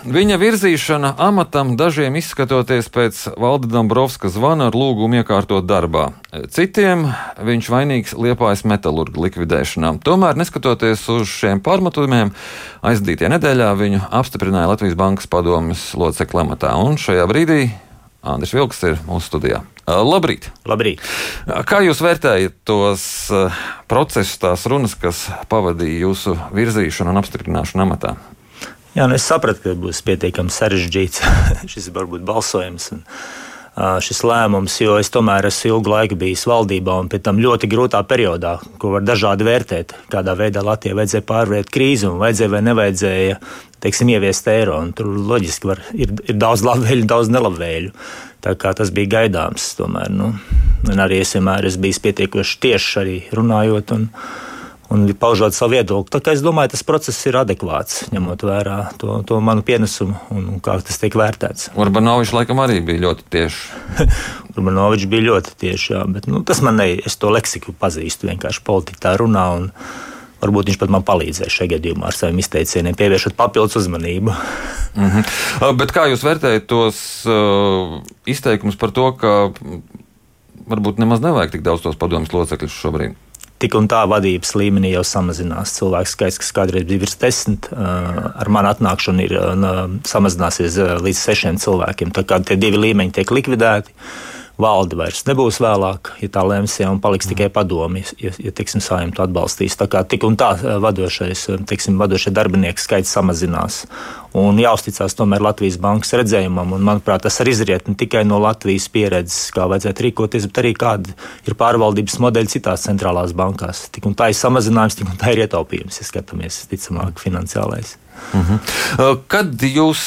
Viņa virzīšana amatam dažiem izskatoties pēc Valda Dombrovska zvana ar lūgumu iekārtot darbā. Citiem viņš vainīgs liepājas metālurgu likvidēšanā. Tomēr, neskatoties uz šiem pārmetumiem, aizdītajā nedēļā viņu apstiprināja Latvijas Bankas padomjas locekļa amatā. Un šajā brīdī Andris Vilks ir mūsu studijā. Labrīt! Labrīt! Kā jūs vērtējat tos procesus, tās runas, kas pavadīja jūsu virzīšanu un apstiprināšanu amatā? Jā, nu es sapratu, ka būs pietiekami sarežģīts šis varbūt balsojums. Un, šis lēmums, jo es tomēr esmu ilgu laiku bijis valdībā un pēc tam ļoti grūtā periodā, ko var dažādi vērtēt, kādā veidā Latvijai vajadzēja pārvarēt krīzi un vajadzēja vai nevajadzēja teiksim, ieviest eiro. Tur loģiski var, ir, ir daudz labvēļu, daudz nelabvēļu. Tā kā tas bija gaidāms, tomēr. Nu, un arī es vienmēr esmu bijis pietiekoši tieši arī runājot. Un, un paužot savu viedokli. Tā kā es domāju, tas process ir adekvāts, ņemot vērā to, to manu pienesumu un kā tas tiek vērtēts. Urbanovičs laikam arī bija ļoti tieši. Urbanovičs bija ļoti tieši, jā, bet nu, tas man ne, es to leksiku pazīstu, vienkārši politika tā runā. Un, Varbūt viņš pat man palīdzēja šajā gadījumā ar saviem izteicieniem, pievēršot papildus uzmanību. mm -hmm. Bet kā jūs vērtējat tos uh, izteikumus par to, ka varbūt nemaz nevajag tik daudz tos padomjas locekļus šobrīd? Tik un tā vadības līmenī jau samazinās. Cilvēku skaits, kas kādreiz bija virs desmit, ar manu atnākšanu ir samazināsies līdz sešiem cilvēkiem. Tā kā tie divi līmeņi tiek likvidēti valde vairs nebūs vēlāk, ja tā lems, ja paliks tikai padomi, ja, ja teiksim, saimtu atbalstīs. Tā kā tik un tā eh, vadošais, eh, teiksim, vadošie darbinieki skaits samazinās. Un jāuzticas tomēr Latvijas bankas redzējumam, un manuprāt, tas arī izriet ne tikai no Latvijas pieredzes, kā vajadzētu rīkoties, bet arī kāda ir pārvaldības modeļi citās centrālās bankās. Tik un tā ir samazinājums, tik un tā ir ietaupījums, ja skatāmies ticamāk finansiālais. Mhm. Kad jūs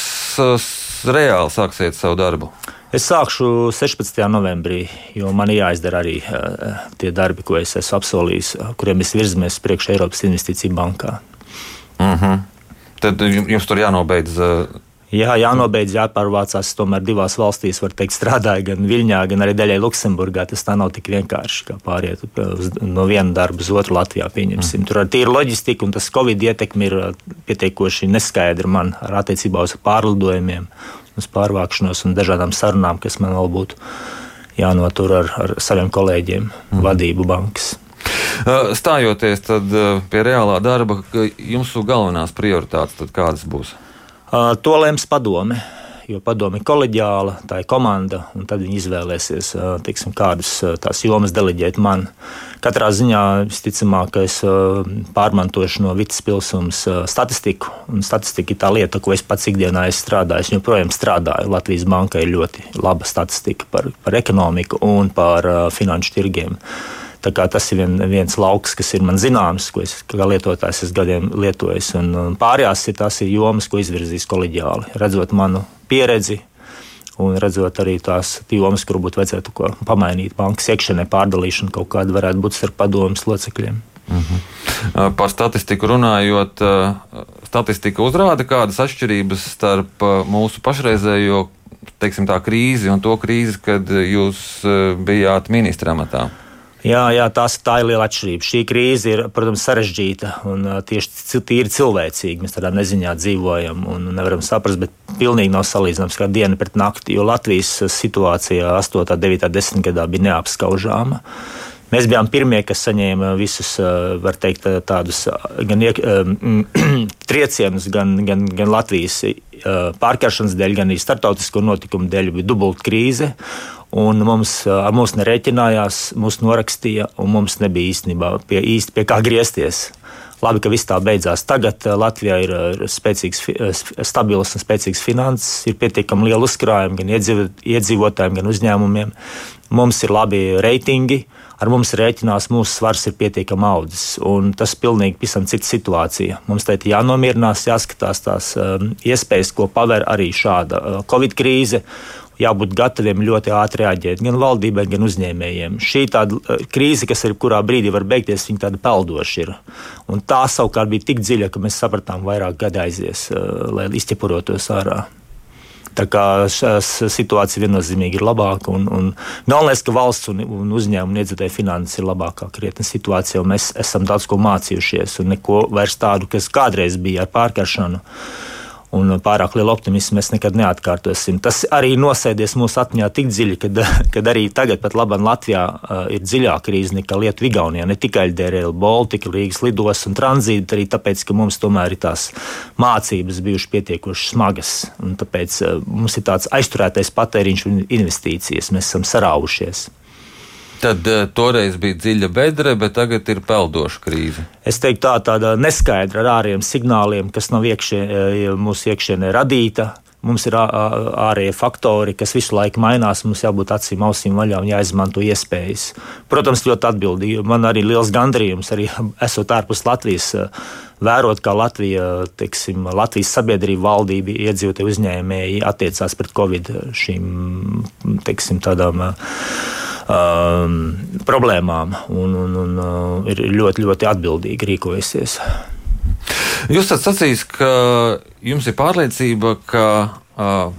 reāli sāksiet savu darbu? Es sākšu 16. novembrī, jo man jāizdara arī uh, tie darbi, ko es esmu apsolījis, kuriem mēs virzamies priekš Eiropas Investīciju bankā. Uh mhm. -huh. Tad jums tur jānobeidz. Uh... Jā, jānobeidz, jāpārvācās. Tomēr divās valstīs, var teikt, strādāja gan Viļņā, gan arī daļai Luksemburgā. Tas tā nav tik vienkārši, kā pāriet uz, no viena darba uz otru Latvijā. Mm. Tur ir tīra loģistika, un tas Covid ietekme ir pietiekoši neskaidra man ar attiecībā uz pārlidojumiem uz pārvākšanos un dažādām sarunām, kas man vēl būtu jānotur ar, ar saviem kolēģiem, mm. vadību bankas. Stājoties pie reālā darba, jūsu galvenās prioritātes kādas būs? To lems padome jo padomi ir koleģiāla, tā ir komanda, un tad viņi izvēlēsies, teiksim, kādas tās jomas deleģēt man. Katrā ziņā visticamāk, es pārmantošu no Vitas pilsums statistiku, un statistika ir tā lieta, ko es pats ikdienā esmu strādājis, un joprojām strādāju. Latvijas bankai ir ļoti laba statistika par, par ekonomiku un par finanšu tirgiem. Tas ir vien, viens lauks, kas ir man zināms, ko es kā lietotājs esmu gadiem lietojis. Un, un pārējās ir tās ir jomas, ko izvirzīs koleģiāli. Redzot manu pieredzi, un redzot arī tās jomas, kur būtu vajadzētu pamainīt bankas iekšienē, pārdalīšana kaut kāda varētu būt starp padomus locekļiem. Uh mhm. -huh. Par statistiku runājot, statistika uzrāda kādas atšķirības starp mūsu pašreizējo teiksim, tā, krīzi un to krīzi, kad jūs bijāt ministra amatā. Jā, jā tās, tā ir liela atšķirība. Šī krīze ir, protams, sarežģīta un tieši tīri cilvēcīga. Mēs tādā neziņā dzīvojam un nevaram saprast, bet pilnīgi nav salīdzināms kā diena pret nakti, jo Latvijas situācija 8, 9, 10 gadā bija neapskaužāma. Mēs bijām pirmie, kas saņēma visus, var teikt, tādus gan iek, triecienus, gan, gan, gan Latvijas pārkaršanas dēļ, gan arī startautisko notikumu dēļ. Bija dubulta krīze, Un mums ar mums nerēķinājās, mūs norakstīja, un mums nebija īstenībā pie, īsti pie kā griezties. Labi, ka viss tā beidzās. Tagad Latvijā ir spēcīgs, stabils un spēcīgs finanses, ir pietiekami liela uzkrājuma gan iedzīvotājiem, gan uzņēmumiem. Mums ir labi reitingi, ar mums rēķinās, mūsu svars ir pietiekami audzis. Tas ir pilnīgi pavisam cita situācija. Mums te ir jānomierinās, jāskatās tās iespējas, ko paver arī šāda Covid krīze jābūt gataviem ļoti ātri reaģēt gan valdībai, gan uzņēmējiem. Šī tāda eh, krīze, kas ir kurā brīdī var beigties, viņa tāda peldoša ir. Un tā savukārt bija tik dziļa, ka mēs sapratām, vairāk gadu aizies, eh, lai izķepurotos ārā. Tā kā situācija viennozīmīgi ir labāka. Un, un galvenais, ka valsts un, un uzņēmuma iedzīvotāju finanses ir labākā krietni situācija, un mēs esam daudz ko mācījušies, un neko vairs tādu, kas kādreiz bija ar pārkaršanu un pārāk lielu optimismu mēs nekad neatkārtosim. Tas arī nosēdies mūsu atmiņā tik dziļi, kad, kad arī tagad, pat labam Latvijā, uh, ir dziļāka krīze nekā Lietuva, Igaunijā. Ne tikai DRL, Baltika, Rīgas lidos un tranzīta, arī tāpēc, ka mums tomēr ir tās mācības bijušas pietiekoši smagas. Tāpēc uh, mums ir tāds aizturētais patēriņš un investīcijas. Mēs esam sarāvušies. Tad uh, toreiz bija dziļa bedre, bet tagad ir peldoša krīze. Es teiktu, tā tāda neskaidra ar āriem signāliem, kas nav iekšie, mūsu iekšienē radīta. Mums ir ārējie faktori, kas visu laiku mainās. Mums jābūt acīm, ausīm vaļā un jāizmanto iespējas. Protams, ļoti atbildīgi. Man arī liels gandrījums, arī esot ārpus Latvijas, vērot, kā Latvija, teiksim, Latvijas sabiedrība, valdība, iedzīvotāji uzņēmēji attiecās pret Covid šīm teiksim, tādām um, problēmām un, un, un uh, ir ļoti, ļoti atbildīgi rīkojusies. Jūs esat sacījis, ka jums ir pārliecība, ka uh,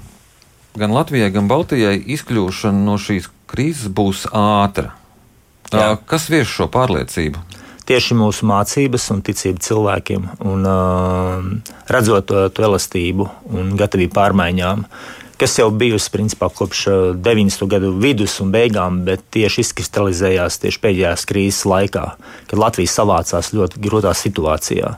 gan Latvijai, gan Baltijai izkļūšana no šīs krīzes būs ātra. Uh, kas vieš šo pārliecību? Tieši mūsu mācības un ticība cilvēkiem, un uh, redzot to, to elastību un gatavību pārmaiņām, kas jau bijusi principā kopš 90. gadu vidus un beigām, bet tieši izkristalizējās tieši pēdējās krīzes laikā, kad Latvija savācās ļoti grūtā situācijā.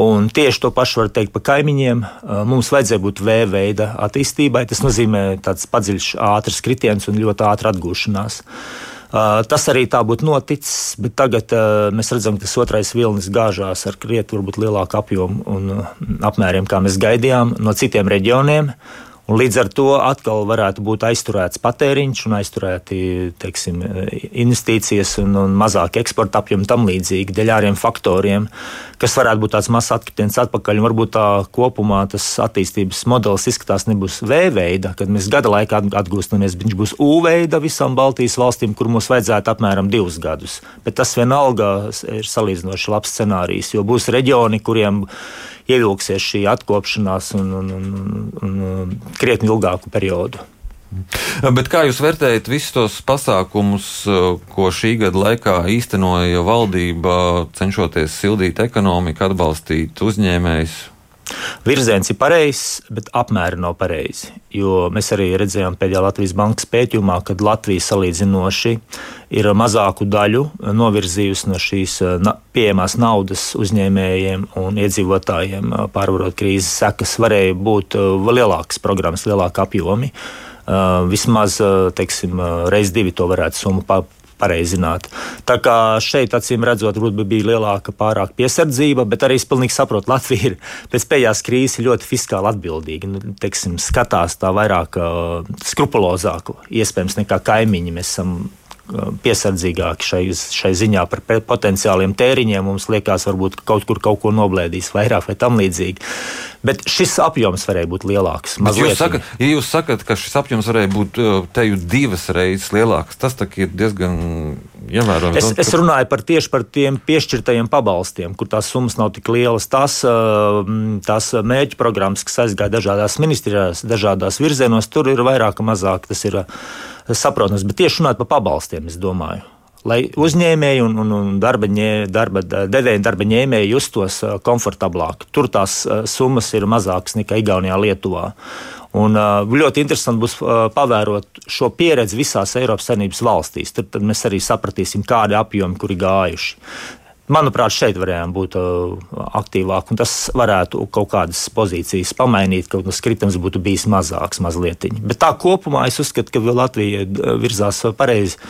Un tieši to pašu var teikt par kaimiņiem. Mums vajadzēja būt V veida attīstībai. Tas nozīmē tāds padziļš, ātrs kritiens un ļoti ātra atgūšanās. Uh, tas arī tā būtu noticis, bet tagad mēs redzam, ka tas otrais vilnis gāžās ar krietni lielāku apjomu un apmēriem, kā mēs gaidījām, no citiem reģioniem. Un līdz ar to atkal varētu būt aizturēts patēriņš un aizturēti teiksim, investīcijas un, un mazāk eksporta apjomu tam līdzīgi dēļ āriem faktoriem, kas varētu būt tāds mazs atkritiens atpakaļ. Varbūt tā kopumā tas attīstības modelis izskatās nebūs V veida, kad mēs gada laikā atgūstamies, viņš būs U veida visām Baltijas valstīm, kur mums vajadzētu apmēram divus gadus. Bet tas vienalga ir salīdzinoši labs scenārijs, jo būs reģioni, kuriem ievilksies šī atkopšanās un, un, un, un krietni ilgāku periodu. Bet kā jūs vērtējat visus tos pasākumus, ko šī gada laikā īstenoja valdība, cenšoties sildīt ekonomiku, atbalstīt uzņēmējus? Virziens ir pareizs, bet apmēri nav pareizi. Jo mēs arī redzējām pēdējā Latvijas bankas pētījumā, kad Latvija salīdzinoši ir mazāku daļu novirzījusi no šīs pieejamās naudas uzņēmējiem un iedzīvotājiem, pārvarot krīzes sekas. Varēja būt vēl lielākas programmas, lielāka apjomi. Vismaz teiksim, reiz divi to varētu summu pareizināt. Tā kā šeit, acīm redzot, varbūt bija lielāka pārāk piesardzība, bet arī es pilnīgi saprotu, Latvija ir pēc pēdējās krīzes ļoti fiskāli atbildīga. Nu, teiksim, skatās tā vairāk uh, skrupulozāk, iespējams, nekā kaimiņi. Mēs esam piesardzīgāki šai, šai ziņā par potenciāliem tēriņiem. Mums liekas, varbūt kaut kur kaut ko noblēdīs vairāk vai tam līdzīgi. Bet šis apjoms varēja būt lielāks. Jūs sakat, ja jūs sakat, ka šis apjoms varēja būt teju divas reizes lielāks, tas ir diezgan ievērojams. Es, es runāju par tieši par tiem piešķirtajiem pabalstiem, kur tās summas nav tik lielas. Tās, tās mēģi programmas, kas aizgāja dažādās ministrijās, dažādās virzienos, tur ir vairāk vai mazāk. Tas ir saprotams, bet tieši runāt par pabalstiem, es domāju. Lai uzņēmēji un, un, un darba, ņē, darba devēji, darba ņēmēji justos komfortablāk. Tur tās summas ir mazākas nekā Igaunijā, Lietuvā. Un, uh, ļoti interesanti būs uh, pavērot šo pieredzi visās Eiropas Savienības valstīs. Tad, tad mēs arī sapratīsim, kādi apjomi kur ir gājuši. Manuprāt, šeit varējām būt uh, aktīvāki, un tas varētu kaut kādas pozīcijas pamainīt, kaut kas kritums būtu bijis mazāks, mazliet. Bet tā kopumā es uzskatu, ka Latvija uh, virzās pareizi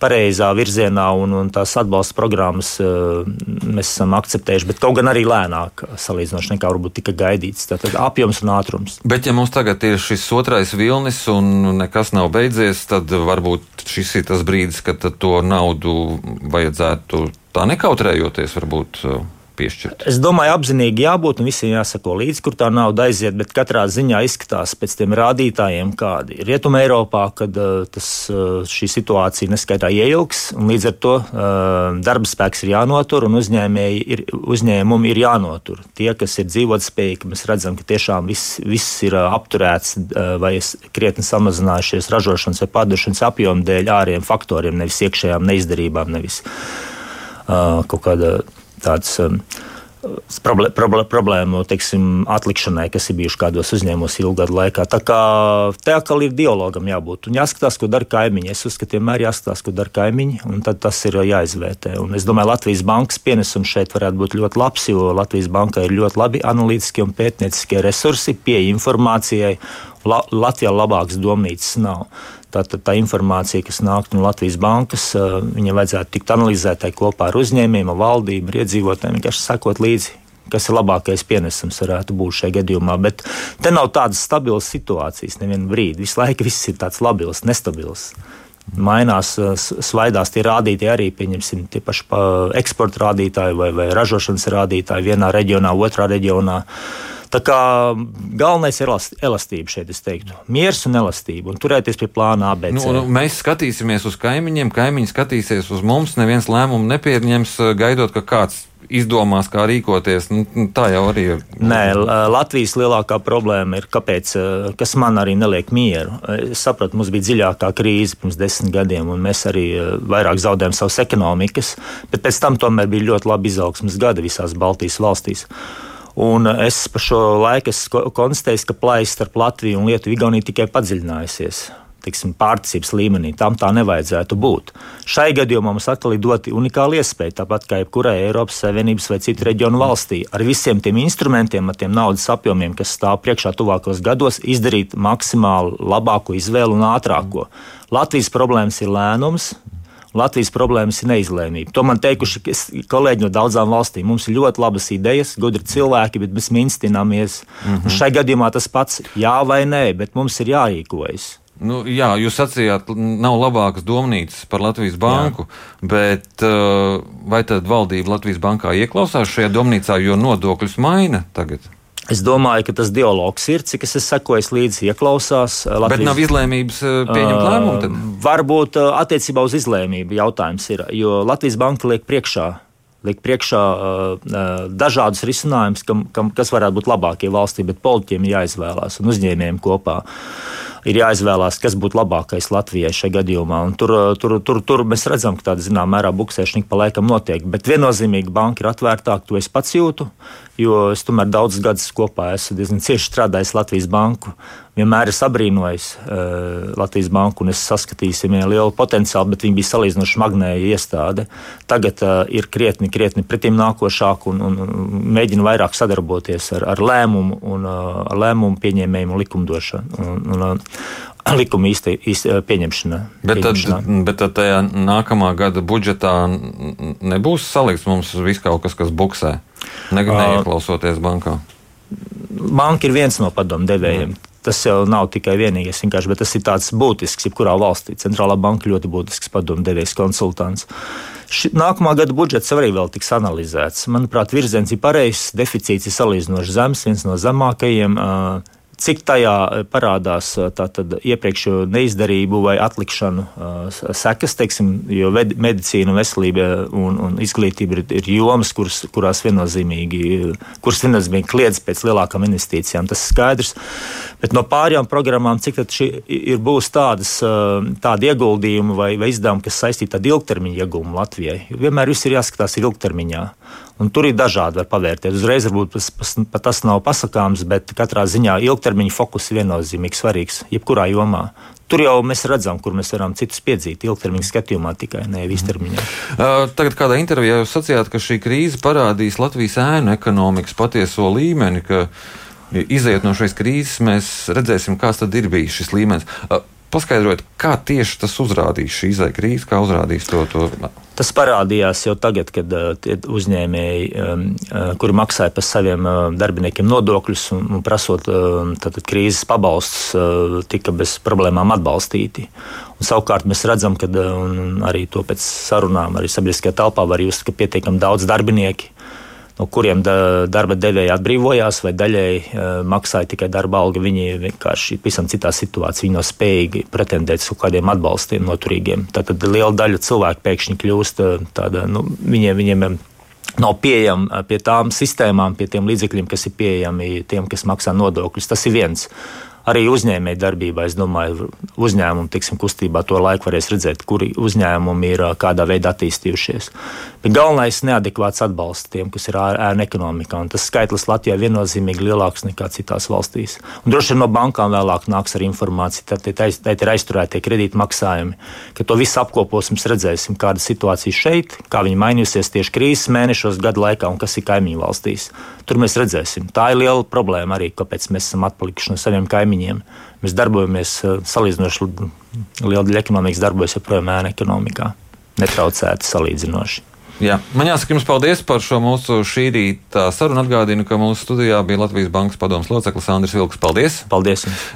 pareizā virzienā, un, un tās atbalsta programmas uh, mēs esam akceptējuši, bet kaut gan arī lēnāk salīdzinoši nekā varbūt tika gaidīts. Tātad apjoms un ātrums. Bet, ja mums tagad ir šis otrais vilnis un nekas nav beidzies, tad varbūt šis ir tas brīdis, kad to naudu vajadzētu tā nekautrējoties varbūt piešķirt? Es domāju, apzinīgi jābūt un visiem jāsako līdzi, kur tā nauda aiziet, bet katrā ziņā izskatās pēc tiem rādītājiem, kādi ir Rietumē Eiropā, kad uh, tas, uh, šī situācija neskaitā ieilgs, līdz ar to darba spēks ir jānotur un ir, uzņēmumi ir jānotur. Tie, kas ir dzīvotspējīgi, mēs redzam, ka tiešām viss, viss ir apturēts vai krietni samazinājušies ražošanas vai pārdošanas apjomu dēļ āriem faktoriem, nevis iekšējām neizdarībām, nevis kaut kāda tāds um, problēmu teiksim, atlikšanai, kas ir bijuši kādos uzņēmumos ilgu gadu laikā. Tā kā te atkal ir dialogam jābūt. Un jāskatās, ko dara kaimiņi. Es uzskatu, vienmēr jāskatās, ko dara kaimiņi, un tad tas ir jāizvērtē. Un es domāju, Latvijas bankas pienesums šeit varētu būt ļoti labs, jo Latvijas bankai ir ļoti labi analītiskie un pētnieciskie resursi, pieeja informācijai. La Latvijā labākas domnīcas nav. Tātad tā informācija, kas nāk no Latvijas bankas, viņai vajadzētu tikt analizētai kopā ar uzņēmējiem, valdību, iedzīvotājiem, vienkārši sekot līdzi. Kas ir labākais pienesums, varētu būt šajā gadījumā. Bet te nav tādas stabilas situācijas nevienu brīdi. Visu laiku viss ir tāds labils, nestabils mainās, svaidās tie rādītāji arī, pieņemsim, tie paši eksporta rādītāji vai, vai ražošanas rādītāji vienā reģionā, otrā reģionā. Tā kā galvenais ir elastība šeit, es teiktu. Mieres un elastība, un turēties pie plāna ABC. Nu, nu, mēs skatīsimies uz kaimiņiem, kaimiņi skatīsies uz mums, neviens lēmumu nepieņems, gaidot, ka kāds izdomās, kā rīkoties. Nu, nu, tā jau arī ir. Nē, Latvijas lielākā problēma ir, kāpēc, kas man arī neliek mieru. Es sapratu, mums bija dziļākā krīze pirms desmit gadiem, un mēs arī vairāk zaudējām savas ekonomikas, bet pēc tam tomēr bija ļoti labi izaugsmas gadi visās Baltijas valstīs. Un es pa šo laiku konstatēju, ka plaisa starp Latviju un Lietuvu Igauniju tikai padziļinājusies. Tiksim, pārticības līmenī. Tam tā nevajadzētu būt. Šai gadījumā mums atkal ir dota unikāla iespēja, tāpat kā jebkurai Eiropas Savienības vai citu reģionu valstī, ar visiem tiem instrumentiem, ar tiem naudas apjomiem, kas stāv priekšā tuvākos gados, izdarīt maksimāli labāko izvēlu un ātrāko. Latvijas problēmas ir lēnums, Latvijas problēmas ir neizlēmība. To man teikuši kolēģi no daudzām valstīm. Mums ir ļoti labas idejas, gudri cilvēki, bet mēs minstināmies. Mm -hmm. Šai gadījumā tas pats jā vai nē, bet mums ir jārīkojas. Nu, jā, jūs sacījāt, nav labākas domnīcas par Latvijas banku, jā. bet uh, vai tad valdība Latvijas bankā ieklausās šajā domnīcā, jo nodokļus maina tagad? Es domāju, ka tas dialogs ir, cik es sekoju līdzi, ieklausās. Latvijas... Bet nav izlēmības pieņemt lēmumu? Tad? Varbūt attiecībā uz izlēmību jautājums ir, jo Latvijas banka liek priekšā. Liek priekšā uh, dažādus risinājumus, kam, kam, kas varētu būt labākie valstī, bet politiķiem jāizvēlās un uzņēmējiem kopā. Uh, ir jāizvēlās, kas būtu labākais Latvijai šajā gadījumā. Un tur, tur, tur, tur mēs redzam, ka tāda zināmā mērā buksēšana pa laikam notiek. Bet viennozīmīgi banka ir atvērtāka, to es pats jūtu, jo es tomēr daudzus gadus kopā esmu diezgan cieši strādājis Latvijas banku vienmēr esmu abrīnojis uh, Latvijas banku, un es saskatīju viņai lielu potenciālu, bet viņi bija salīdzinoši magnēja iestāde. Tagad uh, ir krietni, krietni pretim nākošāk un, un, un mēģina vairāk sadarboties ar, ar lēmumu un uh, ar lēmumu pieņēmējumu un likumdošanu. Un, un, uh, Likuma īsti, īsti pieņemšana. Bet tad, bet tad tajā nākamā gada budžetā nebūs salikts mums viss kaut kas, kas buksē, ne, neieklausoties bankā. Banka ir viens no padomdevējiem. Mm tas jau nav tikai vienīgais, bet tas ir tāds būtisks, jebkurā valstī. Centrālā banka ļoti būtisks padomdevējs, konsultants. Ši, nākamā gada budžets arī vēl tiks analizēts. Manuprāt, virziens ir pareizs, deficīts ir salīdzinoši zems, viens no zemākajiem. Cik tajā parādās iepriekšējo neizdarību vai atlikšanu sekas, teiksim, jo medicīna, veselība un, un izglītība ir, ir jomas, kuras, kurās viennozīmīgi, kuras viennozīmīgi kliedz pēc lielākām investīcijām. Tas ir skaidrs. Bet no pārējām programmām, cik tad ir būs tādas, tādi ieguldījumi vai, vai izdevumi, kas saistīti ar ilgtermiņa iegūmu Latvijai? Vienmēr viss ir jāskatās ilgtermiņā. Un tur ir dažādi var pavērties. Uzreiz varbūt tas, pat tas nav pasakāms, bet katrā ziņā ilgtermiņa fokus ir viennozīmīgi svarīgs jebkurā jomā. Tur jau mēs redzam, kur mēs varam citus piedzīt ilgtermiņa skatījumā, tikai ne īstermiņā. Uh, tagad kādā intervijā jūs sacījāt, ka šī krīze parādīs Latvijas ēnu ekonomikas patieso līmeni, ka izējot no šīs krīzes, mēs redzēsim, kāds tad ir bijis šis līmenis. Paskaidrojiet, kā tieši tas uzrādīs šī izaicinājuma krīze, kā uzrādīs to. to. Tas parādījās jau tagad, kad uh, uzņēmēji, um, kuri maksāja par saviem darbiniekiem nodokļus un, prasot tātad, krīzes pabalstus, tika bez problēmām atbalstīti. Un, savukārt mēs redzam, ka arī to pēc sarunām, arī sabiedriskajā telpā var just, ka pietiekami daudz darbinieku no kuriem da, darba devēji atbrīvojās vai daļēji uh, maksāja tikai darba algu. Viņi vienkārši ir pavisam citā situācijā. Viņi nav spējīgi pretendēt uz kādiem atbalstiem noturīgiem. Tad liela daļa cilvēku pēkšņi kļūst tāda, nu, viņiem, viņiem nav pieejama pie tām sistēmām, pie tiem līdzekļiem, kas ir pieejami tiem, kas maksā nodokļus. Tas ir viens. Arī uzņēmēji darbībā, es domāju, uzņēmumu tiksim, kustībā to laiku varēs redzēt, kuri uzņēmumi ir kādā veidā attīstījušies. Bet galvenais ir neadekvāts atbalsts tiem, kas ir ēna ekonomikā. Tas skaitlis Latvijā ir viennozīmīgi lielāks nekā citās valstīs. Un droši vien no bankām vēlāk nāks ar informāciju, tad te ir aizturētie kredītmaksājumi. Kad to visu apkoposim, redzēsim, kāda situācija šeit, kā viņi mainījusies tieši krīzes mēnešos, gadu laikā un kas ir kaimiņu valstīs. Tur mēs redzēsim. Tā ir liela problēma arī, kāpēc mēs esam atpalikuši no saviem kaimiņiem. Mēs darbojamies salīdzinoši liela daļa ekonomikas darbojas joprojām ēna ekonomikā, netraucēti salīdzinoši. Jā. Man jāsaka jums paldies par šo mūsu šī rīta sarunu. Atgādinu, ka mūsu studijā bija Latvijas Bankas padomus loceklis Andris Vilks. Paldies! Paldies! Jums.